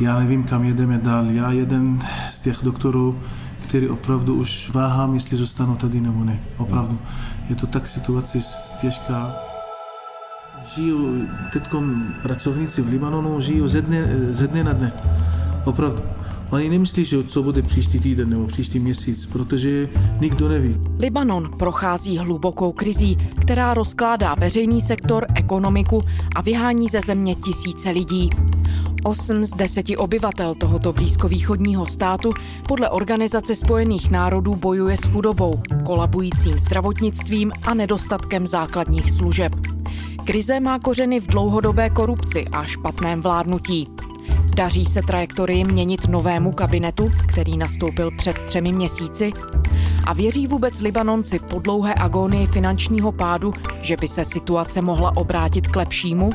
já nevím, kam jedeme dál. Já jeden z těch doktorů, který opravdu už váhám, jestli zůstanu tady nebo ne. Opravdu. Je to tak situace těžká. Žiju, teďkom pracovníci v Libanonu žijou ze dne, ze dne na dne. Opravdu. Oni nemyslí, že co bude příští týden nebo příští měsíc, protože nikdo neví. Libanon prochází hlubokou krizí, která rozkládá veřejný sektor, ekonomiku a vyhání ze země tisíce lidí. Osm z deseti obyvatel tohoto blízkovýchodního státu podle Organizace spojených národů bojuje s chudobou, kolabujícím zdravotnictvím a nedostatkem základních služeb. Krize má kořeny v dlouhodobé korupci a špatném vládnutí. Daří se trajektorii měnit novému kabinetu, který nastoupil před třemi měsíci? A věří vůbec Libanonci po dlouhé agónii finančního pádu, že by se situace mohla obrátit k lepšímu?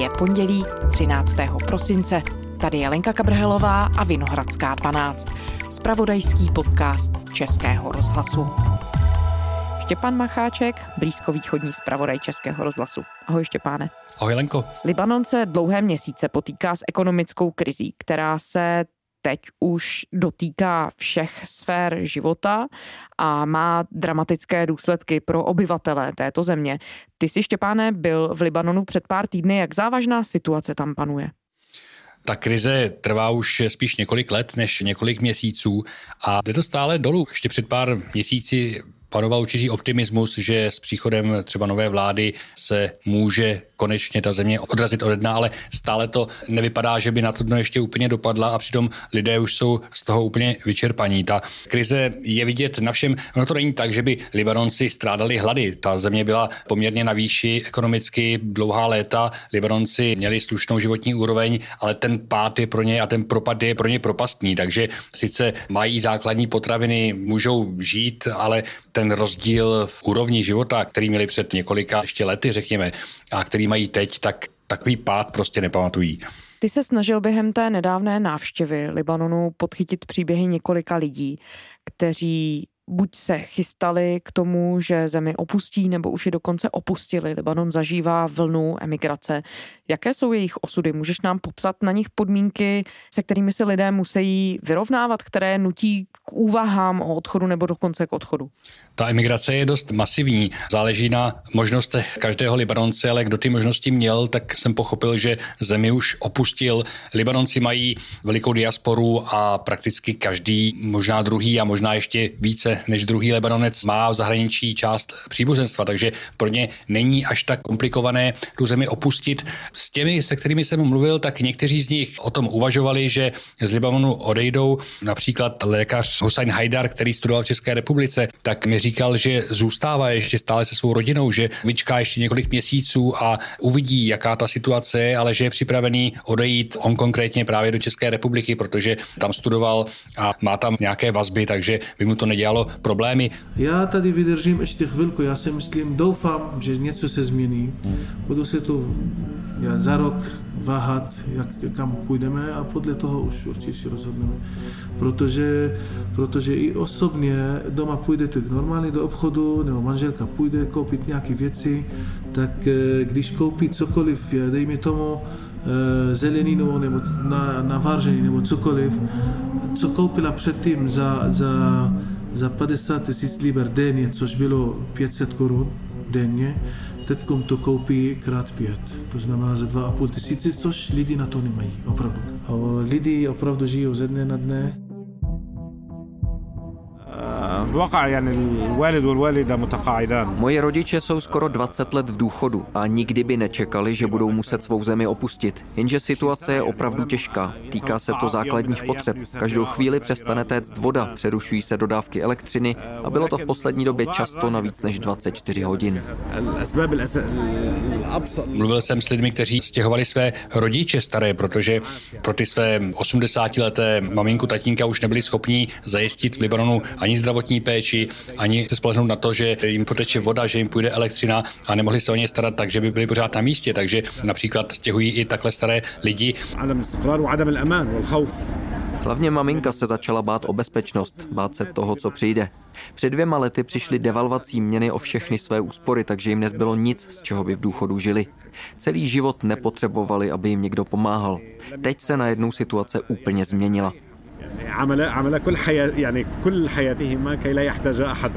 Je pondělí 13. prosince. Tady je Lenka Kabrhelová a Vinohradská 12. Spravodajský podcast Českého rozhlasu. Štěpán Macháček, blízkovýchodní zpravodaj Českého rozhlasu. Ahoj Štěpáne. Ahoj Lenko. Libanon se dlouhé měsíce potýká s ekonomickou krizí, která se teď už dotýká všech sfér života a má dramatické důsledky pro obyvatele této země. Ty jsi, Štěpáne, byl v Libanonu před pár týdny. Jak závažná situace tam panuje? Ta krize trvá už spíš několik let než několik měsíců a jde to stále dolů. Ještě před pár měsíci panoval určitý optimismus, že s příchodem třeba nové vlády se může konečně ta země odrazit od dna, ale stále to nevypadá, že by na to dno ještě úplně dopadla a přitom lidé už jsou z toho úplně vyčerpaní. Ta krize je vidět na všem. Ono to není tak, že by Libanonci strádali hlady. Ta země byla poměrně na výši ekonomicky dlouhá léta. Libanonci měli slušnou životní úroveň, ale ten pád je pro ně a ten propad je pro ně propastný. Takže sice mají základní potraviny, můžou žít, ale ten rozdíl v úrovni života, který měli před několika ještě lety, řekněme, a který mají teď, tak takový pád prostě nepamatují. Ty se snažil během té nedávné návštěvy Libanonu podchytit příběhy několika lidí, kteří buď se chystali k tomu, že zemi opustí, nebo už ji dokonce opustili. Libanon zažívá vlnu emigrace. Jaké jsou jejich osudy? Můžeš nám popsat na nich podmínky, se kterými se lidé musí vyrovnávat, které nutí k úvahám o odchodu nebo dokonce k odchodu? Ta emigrace je dost masivní. Záleží na možnostech každého Libanonce, ale kdo ty možnosti měl, tak jsem pochopil, že zemi už opustil. Libanonci mají velikou diasporu a prakticky každý, možná druhý a možná ještě více než druhý Libanonec má v zahraničí část příbuzenstva, takže pro ně není až tak komplikované tu zemi opustit. S těmi, se kterými jsem mluvil, tak někteří z nich o tom uvažovali, že z Libanonu odejdou. Například lékař Hussein Haidar, který studoval v České republice, tak mi říkal, že zůstává ještě stále se svou rodinou, že vyčká ještě několik měsíců a uvidí, jaká ta situace je, ale že je připravený odejít on konkrétně právě do České republiky, protože tam studoval a má tam nějaké vazby, takže by mu to nedělalo problémy. Já tady vydržím ještě chvilku, já si myslím, doufám, že něco se změní. Budu se to já za rok váhat, jak, kam půjdeme a podle toho už určitě rozhodneme. Protože, protože i osobně doma půjdete normálně do obchodu, nebo manželka půjde koupit nějaké věci, tak eh, když koupí cokoliv, dejme tomu, eh, zeleninu nebo na, na váržení nebo cokoliv, co koupila předtím za, za za 50 tisíc liber denně, což bylo 500 korun denně, teď to koupí krát pět. To znamená za 2,5 tisíci, což lidi na to nemají, opravdu. A lidi opravdu žijou ze dne na dne. Moje rodiče jsou skoro 20 let v důchodu a nikdy by nečekali, že budou muset svou zemi opustit. Jenže situace je opravdu těžká. Týká se to základních potřeb. Každou chvíli přestane téct voda, přerušují se dodávky elektřiny a bylo to v poslední době často na víc než 24 hodin. Mluvil jsem s lidmi, kteří stěhovali své rodiče staré, protože pro ty své 80-leté maminku, tatínka už nebyli schopní zajistit v Libanonu ani zdravotní péči, ani se spolehnout na to, že jim poteče voda, že jim půjde elektřina a nemohli se o ně starat tak, že by byli pořád na místě. Takže například stěhují i takhle staré lidi. Hlavně maminka se začala bát o bezpečnost, bát se toho, co přijde. Před dvěma lety přišli devalvací měny o všechny své úspory, takže jim nezbylo nic, z čeho by v důchodu žili. Celý život nepotřebovali, aby jim někdo pomáhal. Teď se najednou situace úplně změnila.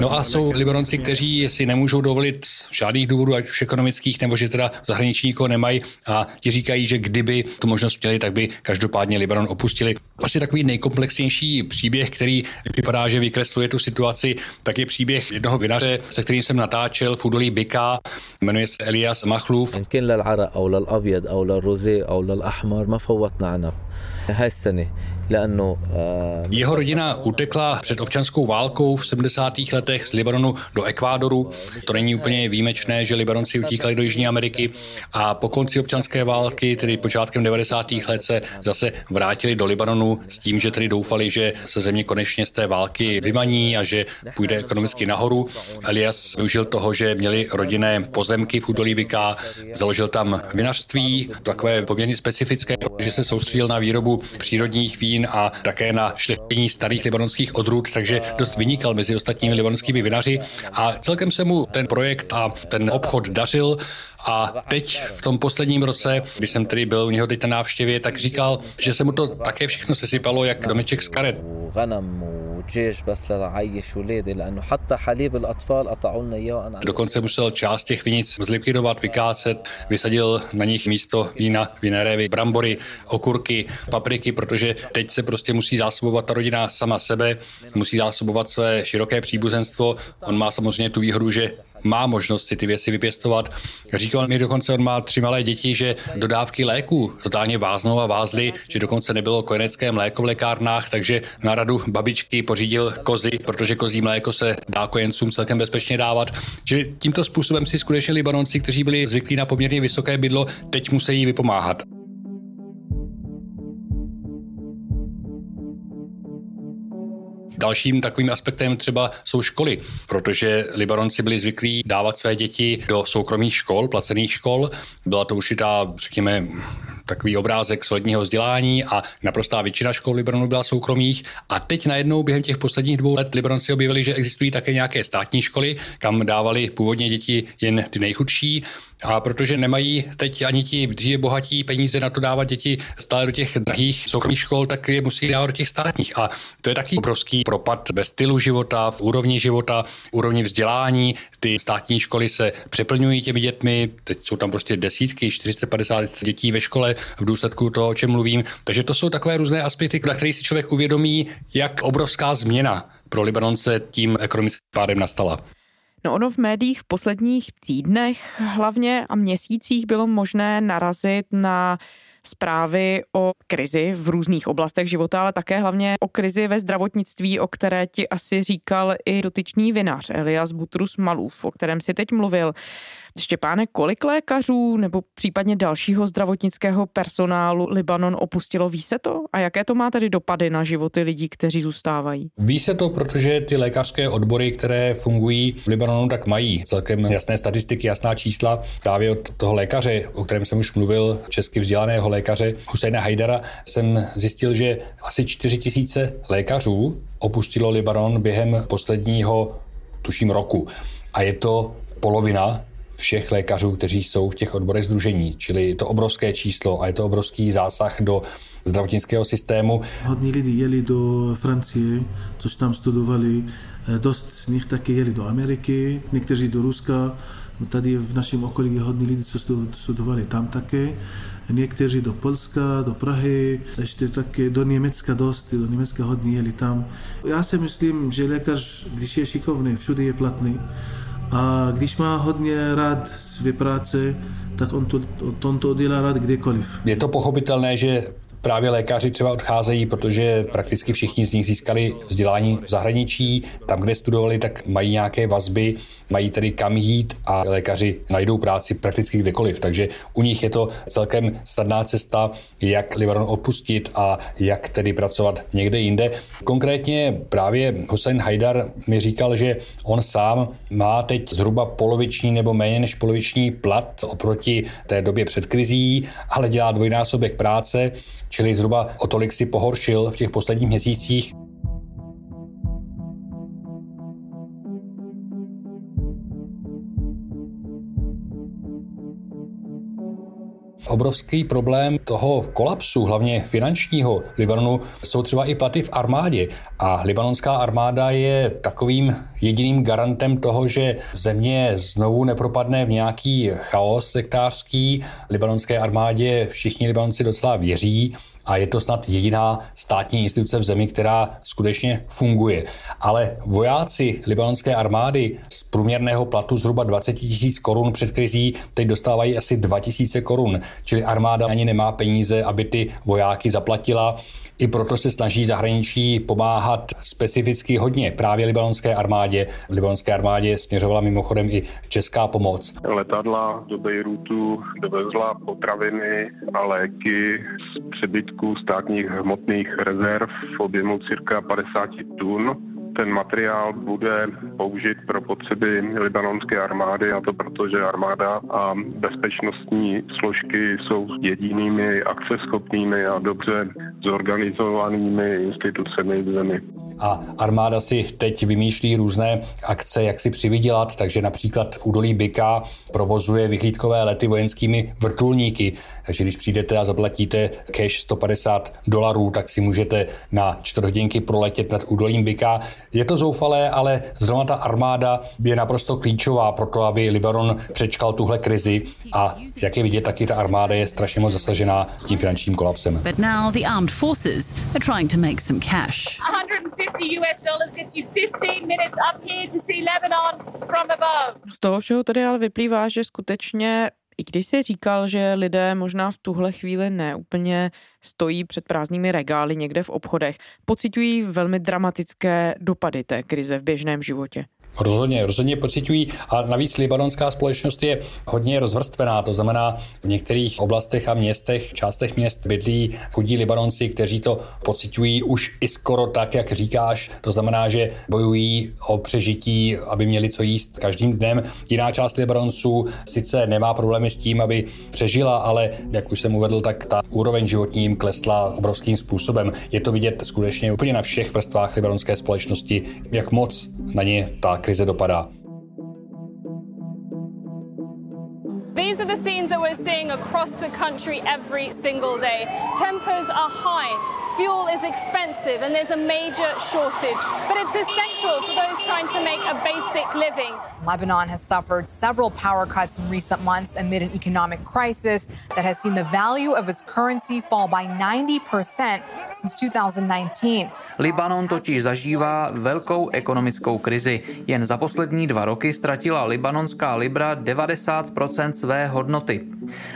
No a jsou Libanonci, kteří si nemůžou dovolit z žádných důvodů, ať už ekonomických, nebo že teda zahraniční nikoho nemají a ti říkají, že kdyby tu možnost měli, tak by každopádně Libanon opustili. Asi takový nejkomplexnější příběh, který vypadá, že vykresluje tu situaci, tak je příběh jednoho vinaře, se kterým jsem natáčel v údolí Bika, jmenuje se Elias Machlův. Jeho rodina utekla před občanskou válkou v 70. letech z Libanonu do Ekvádoru. To není úplně výjimečné, že Libanonci utíkali do Jižní Ameriky a po konci občanské války, tedy počátkem 90. let, se zase vrátili do Libanonu s tím, že tedy doufali, že se země konečně z té války vymaní a že půjde ekonomicky nahoru. Elias využil toho, že měli rodinné pozemky v údolí Bika, založil tam vinařství, takové poměrně specifické, že se soustředil na výrobu přírodních vín a také na šlechtění starých libanonských odrůd, takže dost vynikal mezi ostatními libanonskými vinaři. A celkem se mu ten projekt a ten obchod dařil a teď v tom posledním roce, když jsem tedy byl u něho teď na návštěvě, tak říkal, že se mu to také všechno sesypalo jak domeček z karet. Dokonce musel část těch vinic zlikvidovat, vykácet, vysadil na nich místo vína, viné brambory, okurky, papriky, protože teď se prostě musí zásobovat ta rodina sama sebe, musí zásobovat své široké příbuzenstvo. On má samozřejmě tu výhodu, že má možnost si ty věci vypěstovat. Říkal mi dokonce, on má tři malé děti, že dodávky léků totálně váznou a vázly, že dokonce nebylo kojenecké mléko v lékárnách, takže na radu babičky pořídil kozy, protože kozí mléko se dá kojencům celkem bezpečně dávat. Čili tímto způsobem si skutečně Libanonci, kteří byli zvyklí na poměrně vysoké bydlo, teď musí vypomáhat. Dalším takovým aspektem třeba jsou školy, protože Libanonci byli zvyklí dávat své děti do soukromých škol, placených škol. Byla to určitá, řekněme, takový obrázek solidního vzdělání a naprostá většina škol Libanonu byla soukromých. A teď najednou během těch posledních dvou let Libanonci objevili, že existují také nějaké státní školy, kam dávali původně děti jen ty nejchudší. A protože nemají teď ani ti dříve bohatí peníze na to dávat děti stále do těch drahých soukromých škol, tak je musí dávat do těch státních. A to je taky obrovský propad ve stylu života, v úrovni života, v úrovni vzdělání. Ty státní školy se přeplňují těmi dětmi, teď jsou tam prostě desítky, 450 dětí ve škole v důsledku toho, o čem mluvím. Takže to jsou takové různé aspekty, na které si člověk uvědomí, jak obrovská změna pro Libanonce tím ekonomickým pádem nastala. No ono v médiích v posledních týdnech hlavně a měsících bylo možné narazit na zprávy o krizi v různých oblastech života, ale také hlavně o krizi ve zdravotnictví, o které ti asi říkal i dotyčný vinař Elias Butrus Malův, o kterém si teď mluvil. Štěpáne, kolik lékařů nebo případně dalšího zdravotnického personálu Libanon opustilo? Ví se to? A jaké to má tedy dopady na životy lidí, kteří zůstávají? Ví se to, protože ty lékařské odbory, které fungují v Libanonu, tak mají celkem jasné statistiky, jasná čísla. Právě od toho lékaře, o kterém jsem už mluvil, česky vzdělaného lékaře Husajna Hajdara, jsem zjistil, že asi 4 tisíce lékařů opustilo Libanon během posledního, tuším, roku. A je to polovina všech lékařů, kteří jsou v těch odborech združení. Čili je to obrovské číslo a je to obrovský zásah do zdravotnického systému. Hodně lidí jeli do Francie, což tam studovali. Eh, dost z nich také jeli do Ameriky, někteří do Ruska. Tady v našem okolí je hodně lidí, co studovali tam také. Někteří do Polska, do Prahy, ještě také do Německa dost, do Německa hodně jeli tam. Já si myslím, že lékař, když je šikovný, všude je platný. A když má hodně rád své práce, tak on to, on to dělá rád kdekoliv. Je to pochopitelné, že právě lékaři třeba odcházejí, protože prakticky všichni z nich získali vzdělání v zahraničí. Tam, kde studovali, tak mají nějaké vazby, mají tedy kam jít a lékaři najdou práci prakticky kdekoliv. Takže u nich je to celkem snadná cesta, jak Libanon opustit a jak tedy pracovat někde jinde. Konkrétně právě Hussein Haidar mi říkal, že on sám má teď zhruba poloviční nebo méně než poloviční plat oproti té době před krizí, ale dělá dvojnásobek práce, čili zhruba o tolik si pohoršil v těch posledních měsících. Obrovský problém toho kolapsu, hlavně finančního Libanonu, jsou třeba i platy v armádě. A libanonská armáda je takovým jediným garantem toho, že země znovu nepropadne v nějaký chaos sektářský. Libanonské armádě všichni Libanonci docela věří a je to snad jediná státní instituce v zemi, která skutečně funguje. Ale vojáci libanonské armády z průměrného platu zhruba 20 tisíc korun před krizí teď dostávají asi 2 tisíce korun, čili armáda ani nemá peníze, aby ty vojáky zaplatila. I proto se snaží zahraničí pomáhat specificky hodně právě libanonské armádě. V libanonské armádě směřovala mimochodem i česká pomoc. Letadla do Bejrutu dovezla potraviny a léky z přebytku státních hmotných rezerv v objemu cirka 50 tun ten materiál bude použit pro potřeby libanonské armády a to proto, že armáda a bezpečnostní složky jsou jedinými akceschopnými a dobře zorganizovanými institucemi v zemi. A armáda si teď vymýšlí různé akce, jak si přivydělat, takže například v údolí Byka provozuje vyhlídkové lety vojenskými vrtulníky. Takže když přijdete a zaplatíte cash 150 dolarů, tak si můžete na čtvrt hodinky proletět nad údolím Byka. Je to zoufalé, ale zrovna ta armáda je naprosto klíčová pro to, aby Libanon přečkal tuhle krizi a jak je vidět, taky ta armáda je strašně moc zasažená tím finančním kolapsem. But now the armed forces are trying to make some cash. 150 US dollars gets you 15 minutes up here to see Lebanon from above. Z toho všeho tedy ale vyplývá, že skutečně i když si říkal, že lidé možná v tuhle chvíli neúplně stojí před prázdnými regály někde v obchodech, pocitují velmi dramatické dopady té krize v běžném životě. Rozhodně, rozhodně pocitují a navíc libanonská společnost je hodně rozvrstvená, to znamená v některých oblastech a městech, částech měst bydlí chudí Libanonci, kteří to pocitují už i skoro tak, jak říkáš, to znamená, že bojují o přežití, aby měli co jíst každým dnem. Jiná část Libanonců sice nemá problémy s tím, aby přežila, ale jak už jsem uvedl, tak ta úroveň životní jim klesla obrovským způsobem. Je to vidět skutečně úplně na všech vrstvách libanonské společnosti, jak moc na ně ta krize dopadá. These are the scenes that we're seeing across the country every single day. Tempers are high, fuel is expensive, and there's a major shortage. But it's essential for those trying to make a basic living. Lebanon has suffered several power cuts in recent months amid an economic crisis that has seen the value of its currency fall by 90% since 2019. Libanon totiž zažívá velkou ekonomickou krizi. Jen za poslední dva roky ztratila libanonská libra 90% své hodnoty.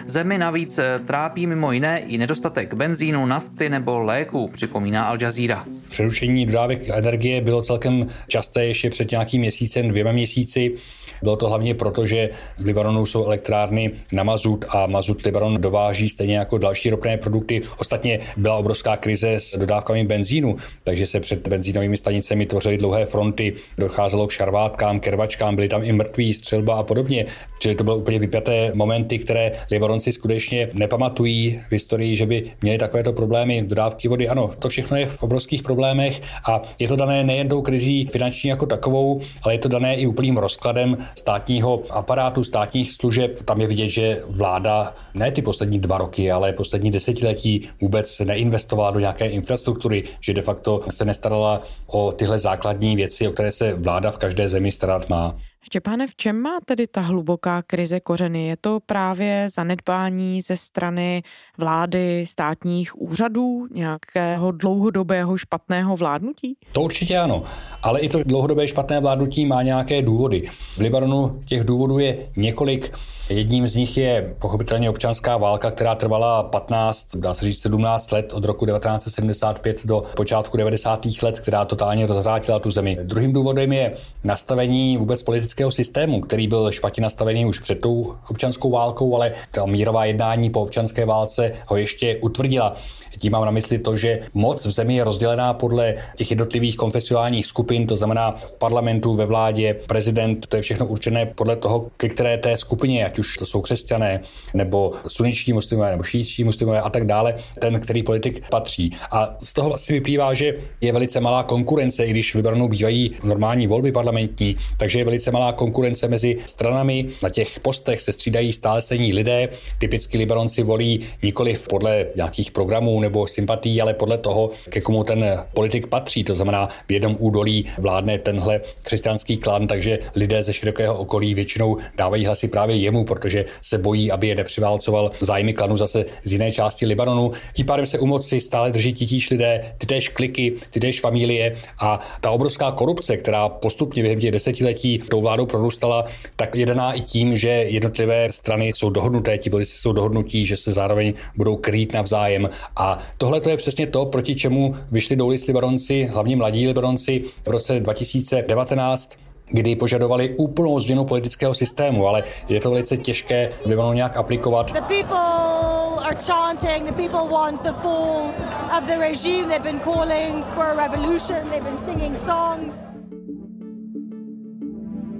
Zemi navíc trápí mimo jiné i nedostatek benzínu, nafty nebo léků, připomíná Al Jazeera. Přerušení dodávek energie bylo celkem časté ještě před nějakým měsícem, dvěma měsíci. Bylo to hlavně proto, že v Libanonu jsou elektrárny na mazut a mazut Libanon dováží stejně jako další ropné produkty. Ostatně byla obrovská krize s dodávkami benzínu, takže se před benzínovými stanicemi tvořily dlouhé fronty, docházelo k šarvátkám, kervačkám, byly tam i mrtví, střelba a podobně. Čili to byly úplně vypjaté momenty, které Libanonci skutečně nepamatují v historii, že by měli takovéto problémy dodávky vody. Ano, to všechno je v obrovských problémech a je to dané nejen tou krizí finanční jako takovou, ale je to dané i úplným rozkladem státního aparátu, státních služeb. Tam je vidět, že vláda ne ty poslední dva roky, ale poslední desetiletí vůbec neinvestovala do nějaké infrastruktury, že de facto se nestarala o tyhle základní věci, o které se vláda v každé zemi starat má. Štěpáne, v čem má tedy ta hluboká krize kořeny? Je to právě zanedbání ze strany vlády, státních úřadů, nějakého dlouhodobého špatného vládnutí? To určitě ano, ale i to dlouhodobé špatné vládnutí má nějaké důvody. V Libanonu těch důvodů je několik. Jedním z nich je pochopitelně občanská válka, která trvala 15, dá se říct 17 let od roku 1975 do počátku 90. let, která totálně rozvrátila tu zemi. Druhým důvodem je nastavení vůbec politického systému, který byl špatně nastavený už před tou občanskou válkou, ale ta mírová jednání po občanské válce ho ještě utvrdila. Tím mám na mysli to, že moc v zemi je rozdělená podle těch jednotlivých konfesionálních skupin, to znamená v parlamentu, ve vládě, prezident, to je všechno určené podle toho, ke které té skupině, už to jsou křesťané, nebo suničtí muslimové, nebo šítští muslimové a tak dále, ten, který politik patří. A z toho vlastně vyplývá, že je velice malá konkurence, i když v Libanonu bývají normální volby parlamentní, takže je velice malá konkurence mezi stranami. Na těch postech se střídají stále stejní lidé. Typicky Libanonci volí nikoli podle nějakých programů nebo sympatí, ale podle toho, ke komu ten politik patří. To znamená, v jednom údolí vládne tenhle křesťanský klan, takže lidé ze širokého okolí většinou dávají hlasy právě jemu, protože se bojí, aby je nepřiválcoval zájmy klanu zase z jiné části Libanonu. Tím pádem se u moci stále drží titíž lidé, ty též kliky, ty též familie a ta obrovská korupce, která postupně během těch desetiletí tou vládou prorůstala, tak je daná i tím, že jednotlivé strany jsou dohodnuté, ti politici jsou dohodnutí, že se zároveň budou krýt navzájem. A tohle to je přesně to, proti čemu vyšli do ulic Libaronci, hlavně mladí Libaronci v roce 2019 kdy požadovali úplnou změnu politického systému, ale je to velice těžké v Libanonu nějak aplikovat. The people are chanting, the people want the fall of the regime, they've been calling for a revolution, they've been singing songs.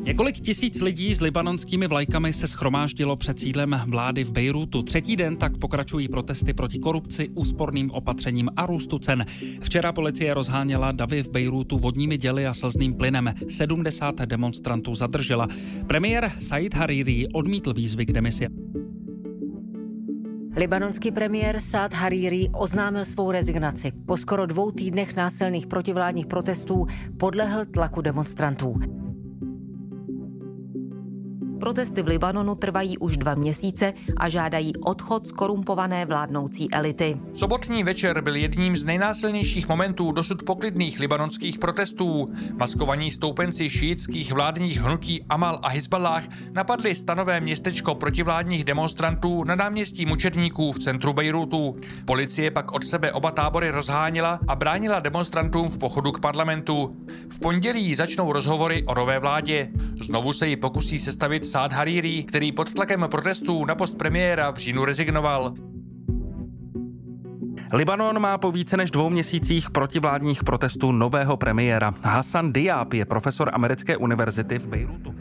Několik tisíc lidí s libanonskými vlajkami se schromáždilo před sídlem vlády v Bejrutu. Třetí den tak pokračují protesty proti korupci, úsporným opatřením a růstu cen. Včera policie rozháněla davy v Bejrutu vodními děly a slzným plynem. 70 demonstrantů zadržela. Premiér Said Hariri odmítl výzvy k demisi. Libanonský premiér Saad Hariri oznámil svou rezignaci. Po skoro dvou týdnech násilných protivládních protestů podlehl tlaku demonstrantů. Protesty v Libanonu trvají už dva měsíce a žádají odchod skorumpované vládnoucí elity. Sobotní večer byl jedním z nejnásilnějších momentů dosud poklidných libanonských protestů. Maskovaní stoupenci šítských vládních hnutí Amal a Hezballah napadli stanové městečko protivládních demonstrantů na náměstí mučedníků v centru Bejrutu. Policie pak od sebe oba tábory rozháněla a bránila demonstrantům v pochodu k parlamentu. V pondělí začnou rozhovory o nové vládě. Znovu se ji pokusí sestavit Saad Hariri, který pod tlakem protestů na post premiéra v říjnu rezignoval. Libanon má po více než dvou měsících protivládních protestů nového premiéra. Hassan Diab je profesor americké univerzity v Bejrutu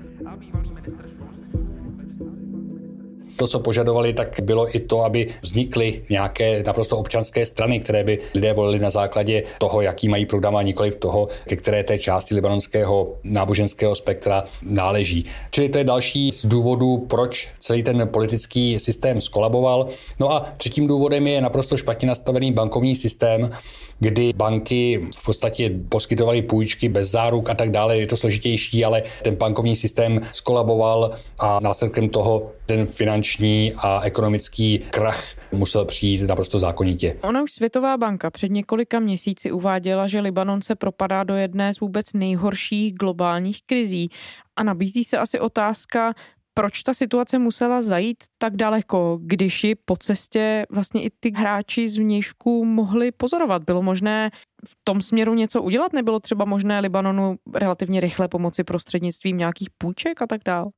to, co požadovali, tak bylo i to, aby vznikly nějaké naprosto občanské strany, které by lidé volili na základě toho, jaký mají program a nikoli v toho, ke které té části libanonského náboženského spektra náleží. Čili to je další z důvodů, proč celý ten politický systém skolaboval. No a třetím důvodem je naprosto špatně nastavený bankovní systém, kdy banky v podstatě poskytovaly půjčky bez záruk a tak dále. Je to složitější, ale ten bankovní systém skolaboval a následkem toho ten finanční a ekonomický krach musel přijít naprosto zákonitě. Ona už Světová banka před několika měsíci uváděla, že Libanon se propadá do jedné z vůbec nejhorších globálních krizí a nabízí se asi otázka, proč ta situace musela zajít tak daleko, když ji po cestě vlastně i ty hráči z vnějšku mohli pozorovat? Bylo možné v tom směru něco udělat? Nebylo třeba možné Libanonu relativně rychle pomoci prostřednictvím nějakých půjček a tak dál?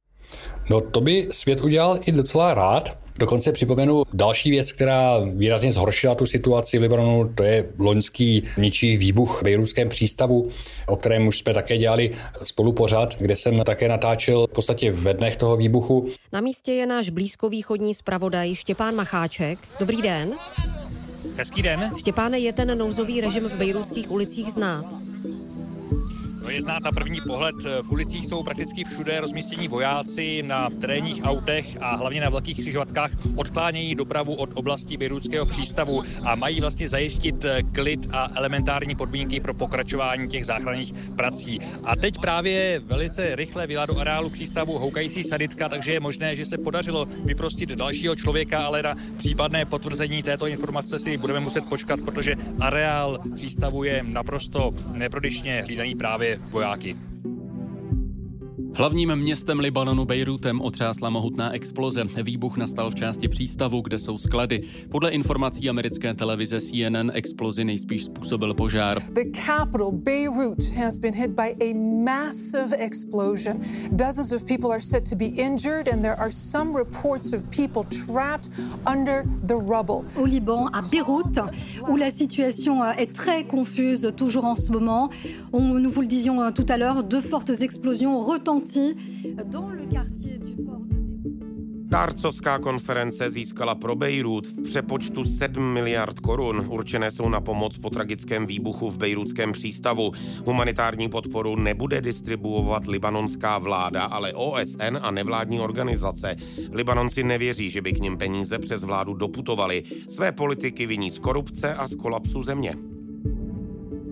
No to by svět udělal i docela rád. Dokonce připomenu další věc, která výrazně zhoršila tu situaci v Libanonu, to je loňský ničí výbuch v Bejrutském přístavu, o kterém už jsme také dělali spolu pořád, kde jsem také natáčel v podstatě ve dnech toho výbuchu. Na místě je náš blízkovýchodní zpravodaj Štěpán Macháček. Dobrý den. Hezký den. Štěpáne, je ten nouzový režim v bejrutských ulicích znát? To je znát na první pohled. V ulicích jsou prakticky všude rozmístění vojáci na terénních autech a hlavně na velkých křižovatkách odklánějí dopravu od oblasti Bejrútského přístavu a mají vlastně zajistit klid a elementární podmínky pro pokračování těch záchranných prací. A teď právě velice rychle vyjela do areálu přístavu houkající saditka, takže je možné, že se podařilo vyprostit dalšího člověka, ale na případné potvrzení této informace si budeme muset počkat, protože areál přístavu je naprosto neprodyšně hlídaný právě vojáky. Hlavním městem Libanonu Bejrutem otřásla mohutná exploze. Výbuch nastal v části přístavu, kde jsou sklady. Podle informací americké televize CNN explozi nejspíš způsobil požár. The capital Beirut has been hit by a massive explosion. Dozens of people are said to be injured and there are some reports of people trapped under the rubble. Au Liban, à Beyrouth, où la situation est très confuse toujours en ce moment. On, nous vous le disions tout à l'heure, deux fortes explosions retentent dans le quartier du port de Dárcovská konference získala pro Bejrút v přepočtu 7 miliard korun. Určené jsou na pomoc po tragickém výbuchu v bejrutském přístavu. Humanitární podporu nebude distribuovat libanonská vláda, ale OSN a nevládní organizace. Libanonci nevěří, že by k nim peníze přes vládu doputovali. Své politiky viní z korupce a z kolapsu země.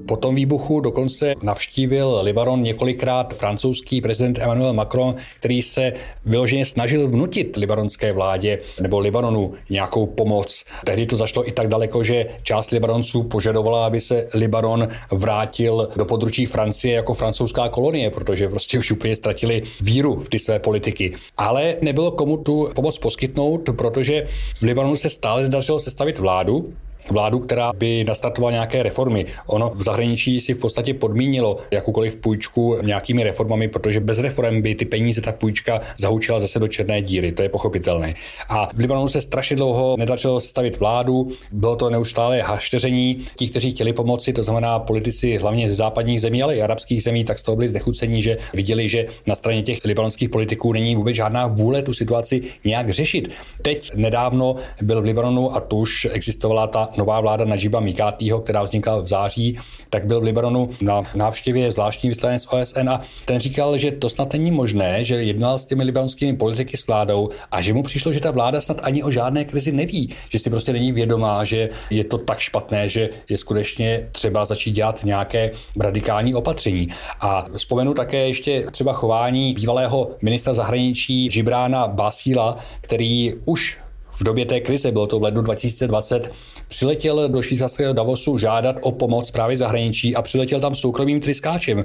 Po tom výbuchu dokonce navštívil Libanon několikrát francouzský prezident Emmanuel Macron, který se vyloženě snažil vnutit libanonské vládě nebo Libanonu nějakou pomoc. Tehdy to zašlo i tak daleko, že část Libanonců požadovala, aby se Libanon vrátil do područí Francie jako francouzská kolonie, protože prostě už úplně ztratili víru v ty své politiky. Ale nebylo komu tu pomoc poskytnout, protože v Libanonu se stále nedařilo sestavit vládu, vládu, která by nastartovala nějaké reformy. Ono v zahraničí si v podstatě podmínilo jakoukoliv půjčku nějakými reformami, protože bez reform by ty peníze ta půjčka zahučila zase do černé díry, to je pochopitelné. A v Libanonu se strašně dlouho nedařilo sestavit vládu, bylo to neustále hašteření. Ti, kteří chtěli pomoci, to znamená politici hlavně ze západních zemí, ale i arabských zemí, tak z toho byli znechucení, že viděli, že na straně těch libanonských politiků není vůbec žádná vůle tu situaci nějak řešit. Teď nedávno byl v Libanonu a tu už existovala ta nová vláda Najiba Mikátýho, která vznikla v září, tak byl v Libanonu na návštěvě zvláštní vyslanec OSN a ten říkal, že to snad není možné, že jednal s těmi libanonskými politiky s vládou a že mu přišlo, že ta vláda snad ani o žádné krizi neví, že si prostě není vědomá, že je to tak špatné, že je skutečně třeba začít dělat nějaké radikální opatření. A vzpomenu také ještě třeba chování bývalého ministra zahraničí Žibrána Basíla, který už v době té krize, bylo to v lednu 2020, přiletěl do švýcarského Davosu žádat o pomoc právě zahraničí a přiletěl tam soukromým tryskáčem.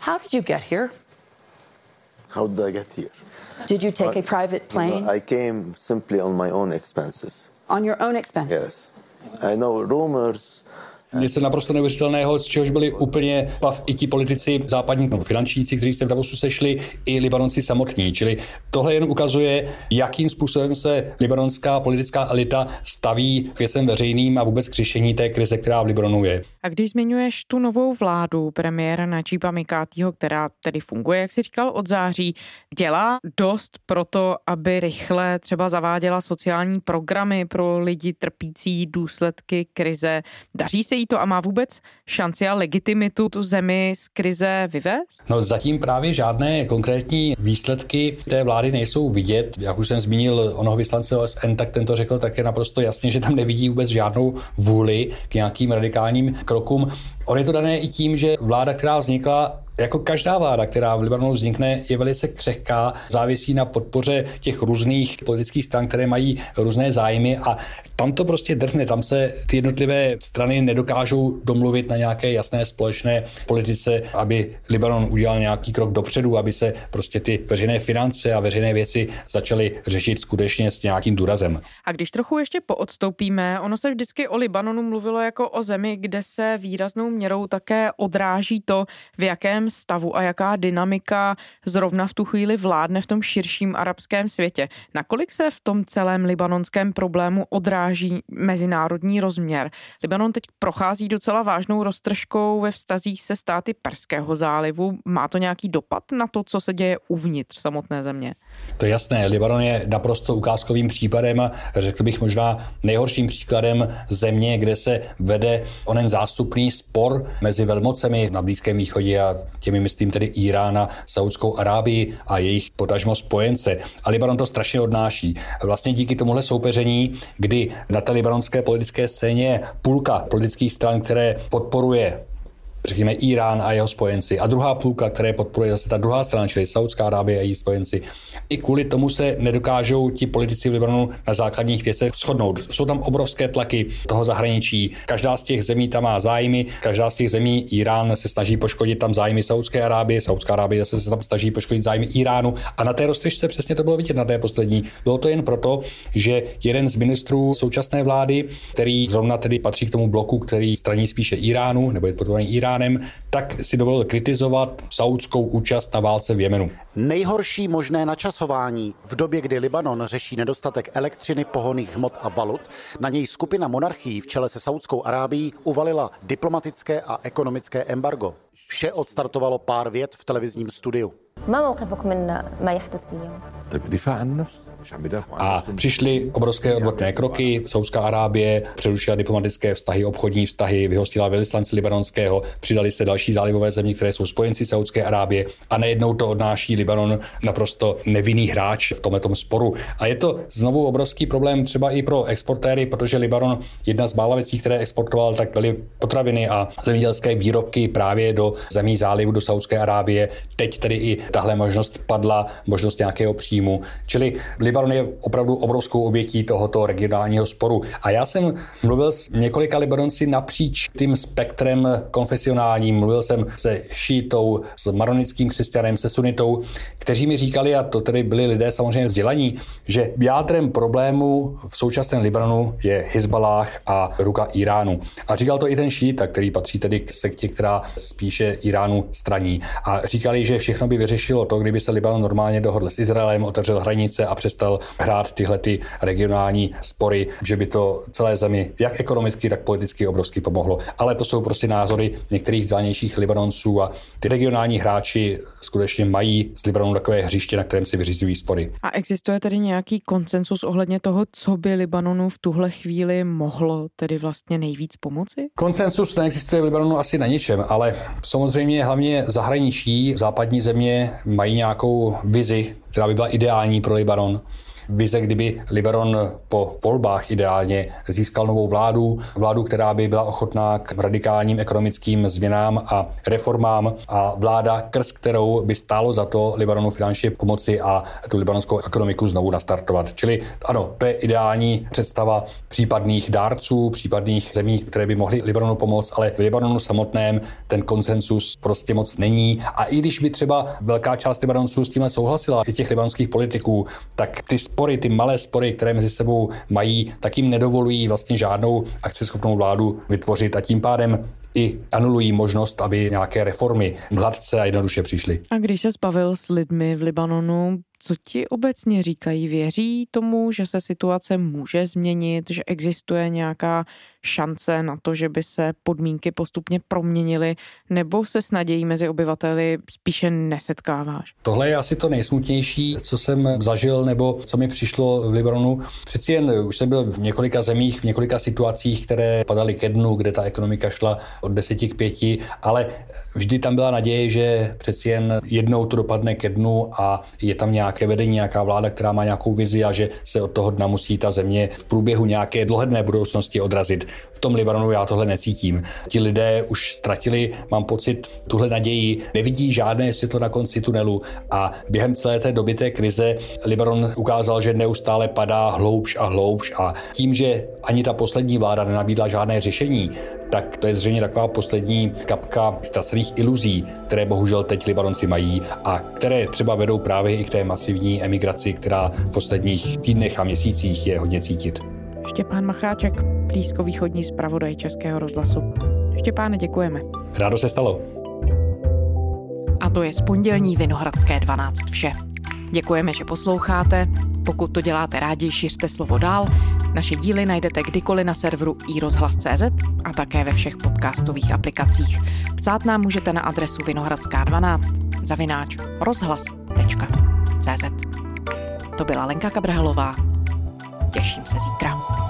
How did you get here? How did I get here? Did you take a private plane? I came simply on my own expenses. On your own expenses? Yes. I know rumors něco naprosto neuvěřitelného, z čehož byli úplně pav i ti politici západní no, finančníci, kteří se v Davosu sešli, i Libanonci samotní. Čili tohle jen ukazuje, jakým způsobem se libanonská politická elita staví k věcem veřejným a vůbec k řešení té krize, která v Libanonu je. A když zmiňuješ tu novou vládu premiéra Načíba Mikátýho, která tedy funguje, jak si říkal, od září, dělá dost pro to, aby rychle třeba zaváděla sociální programy pro lidi trpící důsledky krize. Daří se jí to a má vůbec šanci a legitimitu tu zemi z krize vyvést? No zatím právě žádné konkrétní výsledky té vlády nejsou vidět. Jak už jsem zmínil onoho vyslance OSN, tak tento řekl také naprosto jasně, že tam nevidí vůbec žádnou vůli k nějakým radikálním krokům. On je to dané i tím, že vláda, která vznikla, jako každá vláda, která v Libanonu vznikne, je velice křehká, závisí na podpoře těch různých politických stran, které mají různé zájmy a tam to prostě drhne, tam se ty jednotlivé strany nedokážou domluvit na nějaké jasné společné politice, aby Libanon udělal nějaký krok dopředu, aby se prostě ty veřejné finance a veřejné věci začaly řešit skutečně s nějakým důrazem. A když trochu ještě poodstoupíme, ono se vždycky o Libanonu mluvilo jako o zemi, kde se výraznou měrou také odráží to, v jakém stavu a jaká dynamika zrovna v tu chvíli vládne v tom širším arabském světě. Nakolik se v tom celém libanonském problému odráží mezinárodní rozměr? Libanon teď prochází docela vážnou roztržkou ve vztazích se státy Perského zálivu. Má to nějaký dopad na to, co se děje uvnitř samotné země? To je jasné. Libanon je naprosto ukázkovým případem řekl bych možná nejhorším příkladem země, kde se vede onen zástupný spor mezi velmocemi na Blízkém východě a těmi myslím tedy Irán a Saudskou Arábii a jejich potažmo spojence. A Libanon to strašně odnáší. Vlastně díky tomuhle soupeření, kdy na té libanonské politické scéně je půlka politických stran, které podporuje řekněme, Irán a jeho spojenci. A druhá půlka, které podporuje zase ta druhá strana, čili Saudská Arábie a její spojenci. I kvůli tomu se nedokážou ti politici v Libanonu na základních věcech shodnout. Jsou tam obrovské tlaky toho zahraničí. Každá z těch zemí tam má zájmy, každá z těch zemí Irán se snaží poškodit tam zájmy Saudské Arábie, Saudská Arábie zase se tam snaží poškodit zájmy Iránu. A na té roztržce přesně to bylo vidět na té poslední. Bylo to jen proto, že jeden z ministrů současné vlády, který zrovna tedy patří k tomu bloku, který straní spíše Iránu, nebo je podporovaný Irán, Iránem, tak si dovolil kritizovat saudskou účast na válce v Jemenu. Nejhorší možné načasování v době, kdy Libanon řeší nedostatek elektřiny, pohoných hmot a valut, na něj skupina monarchií v čele se Saudskou Arábií uvalila diplomatické a ekonomické embargo. Vše odstartovalo pár vět v televizním studiu. ما موقفك من ما يحدث في اليمن؟ A přišly obrovské odvodné kroky. Saudská Arábie přerušila diplomatické vztahy, obchodní vztahy, vyhostila velvyslance libanonského, přidali se další zálivové země, které jsou spojenci Saudské Arábie a nejednou to odnáší Libanon naprosto nevinný hráč v tomto sporu. A je to znovu obrovský problém třeba i pro exportéry, protože Libanon, jedna z mála věcí, které exportoval, tak byly potraviny a zemědělské výrobky právě do zemí zálivu, do Saudské Arábie. Teď tedy i tahle možnost padla, možnost nějakého příjmu. Čili Libanon je opravdu obrovskou obětí tohoto regionálního sporu. A já jsem mluvil s několika Libanonci napříč tím spektrem konfesionálním. Mluvil jsem se šítou, s maronickým křesťanem, se sunitou, kteří mi říkali, a to tedy byli lidé samozřejmě vzdělaní, že jádrem problému v současném Libanonu je Hezbalah a ruka Iránu. A říkal to i ten šíta, který patří tedy k sektě, která spíše Iránu straní. A říkali, že všechno by vyřešilo to, kdyby se Libanon normálně dohodl s Izraelem, otevřel hranice a přestal hrát tyhle ty regionální spory, že by to celé zemi jak ekonomicky, tak politicky obrovsky pomohlo. Ale to jsou prostě názory některých vzdálenějších Libanonců a ty regionální hráči skutečně mají z Libanonu takové hřiště, na kterém si vyřizují spory. A existuje tedy nějaký konsensus ohledně toho, co by Libanonu v tuhle chvíli mohlo tedy vlastně nejvíc pomoci? Konsensus neexistuje v Libanonu asi na ničem, ale samozřejmě hlavně zahraničí, západní země mají nějakou vizi která by byla ideální pro Libanon vize, kdyby Libanon po volbách ideálně získal novou vládu, vládu, která by byla ochotná k radikálním ekonomickým změnám a reformám a vláda, krz kterou by stálo za to Libanonu finančně pomoci a tu libanonskou ekonomiku znovu nastartovat. Čili ano, to je ideální představa případných dárců, případných zemí, které by mohly Libanonu pomoct, ale v Libanonu samotném ten konsensus prostě moc není. A i když by třeba velká část Libanonců s tím souhlasila, i těch libanonských politiků, tak ty spory, ty malé spory, které mezi sebou mají, tak jim nedovolují vlastně žádnou akceschopnou vládu vytvořit a tím pádem i anulují možnost, aby nějaké reformy hladce a jednoduše přišly. A když se zbavil s lidmi v Libanonu, co ti obecně říkají? Věří tomu, že se situace může změnit, že existuje nějaká šance na to, že by se podmínky postupně proměnily, nebo se s nadějí mezi obyvateli spíše nesetkáváš? Tohle je asi to nejsmutnější, co jsem zažil, nebo co mi přišlo v Libanonu. Přeci jen už jsem byl v několika zemích, v několika situacích, které padaly ke dnu, kde ta ekonomika šla od deseti k pěti, ale vždy tam byla naděje, že přeci jen jednou to dopadne ke dnu a je tam nějaké vedení, nějaká vláda, která má nějakou vizi a že se od toho dna musí ta země v průběhu nějaké dlouhodné budoucnosti odrazit. V tom Libanonu já tohle necítím. Ti lidé už ztratili, mám pocit, tuhle naději, nevidí žádné světlo na konci tunelu a během celé té doby té krize Libanon ukázal, že neustále padá hloubš a hloubš a tím, že ani ta poslední vláda nenabídla žádné řešení, tak to je zřejmě taková poslední kapka ztracených iluzí, které bohužel teď Libanonci mají a které třeba vedou právě i k té masivní emigraci, která v posledních týdnech a měsících je hodně cítit. Štěpán Macháček, blízkovýchodní zpravodaj Českého rozhlasu. Štěpáne, děkujeme. Rádo se stalo. A to je z pondělní Vinohradské 12 vše. Děkujeme, že posloucháte. Pokud to děláte rádi, šiřte slovo dál. Naše díly najdete kdykoliv na serveru iRozhlas.cz a také ve všech podcastových aplikacích. Psát nám můžete na adresu vinohradská12 zavináč rozhlas.cz To byla Lenka Kabrhalová. Těším se zítra.